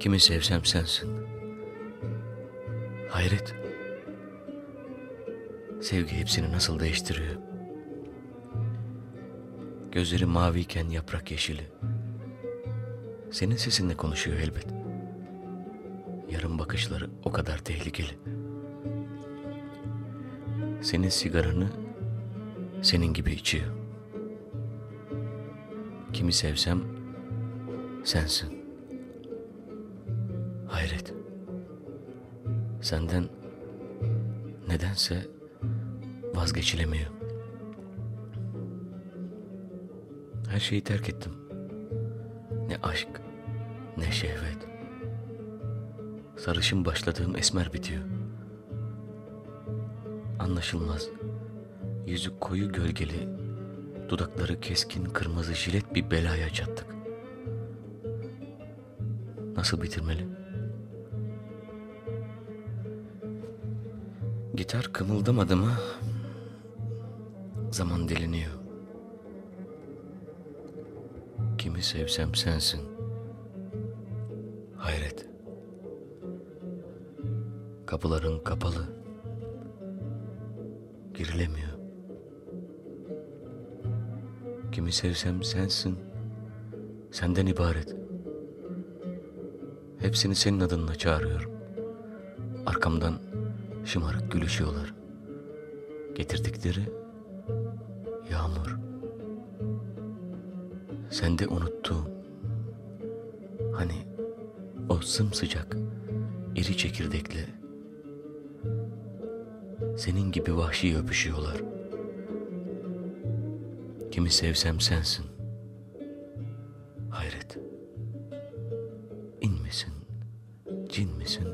Kimi sevsem sensin. Hayret. Sevgi hepsini nasıl değiştiriyor. Gözleri maviyken yaprak yeşili. Senin sesinle konuşuyor elbet. Yarın bakışları o kadar tehlikeli. Senin sigaranı senin gibi içiyor. Kimi sevsem sensin. Hayret. Senden nedense vazgeçilemiyor. Her şeyi terk ettim. Ne aşk, ne şehvet. Sarışın başladığım esmer bitiyor. Anlaşılmaz. Yüzü koyu gölgeli, dudakları keskin kırmızı jilet bir belaya çattık. Nasıl bitirmeli? Gitar kımıldamadı mı zaman deliniyor. Kimi sevsem sensin. Hayret. Kapıların kapalı. Girilemiyor. Kimi sevsem sensin. Senden ibaret. Hepsini senin adınla çağırıyorum. Arkamdan şımarık gülüşüyorlar. Getirdikleri yağmur. Sen de unuttuğum. Hani o sımsıcak, iri çekirdekle senin gibi vahşi öpüşüyorlar. Kimi sevsem sensin. Hayret. İn misin, cin misin,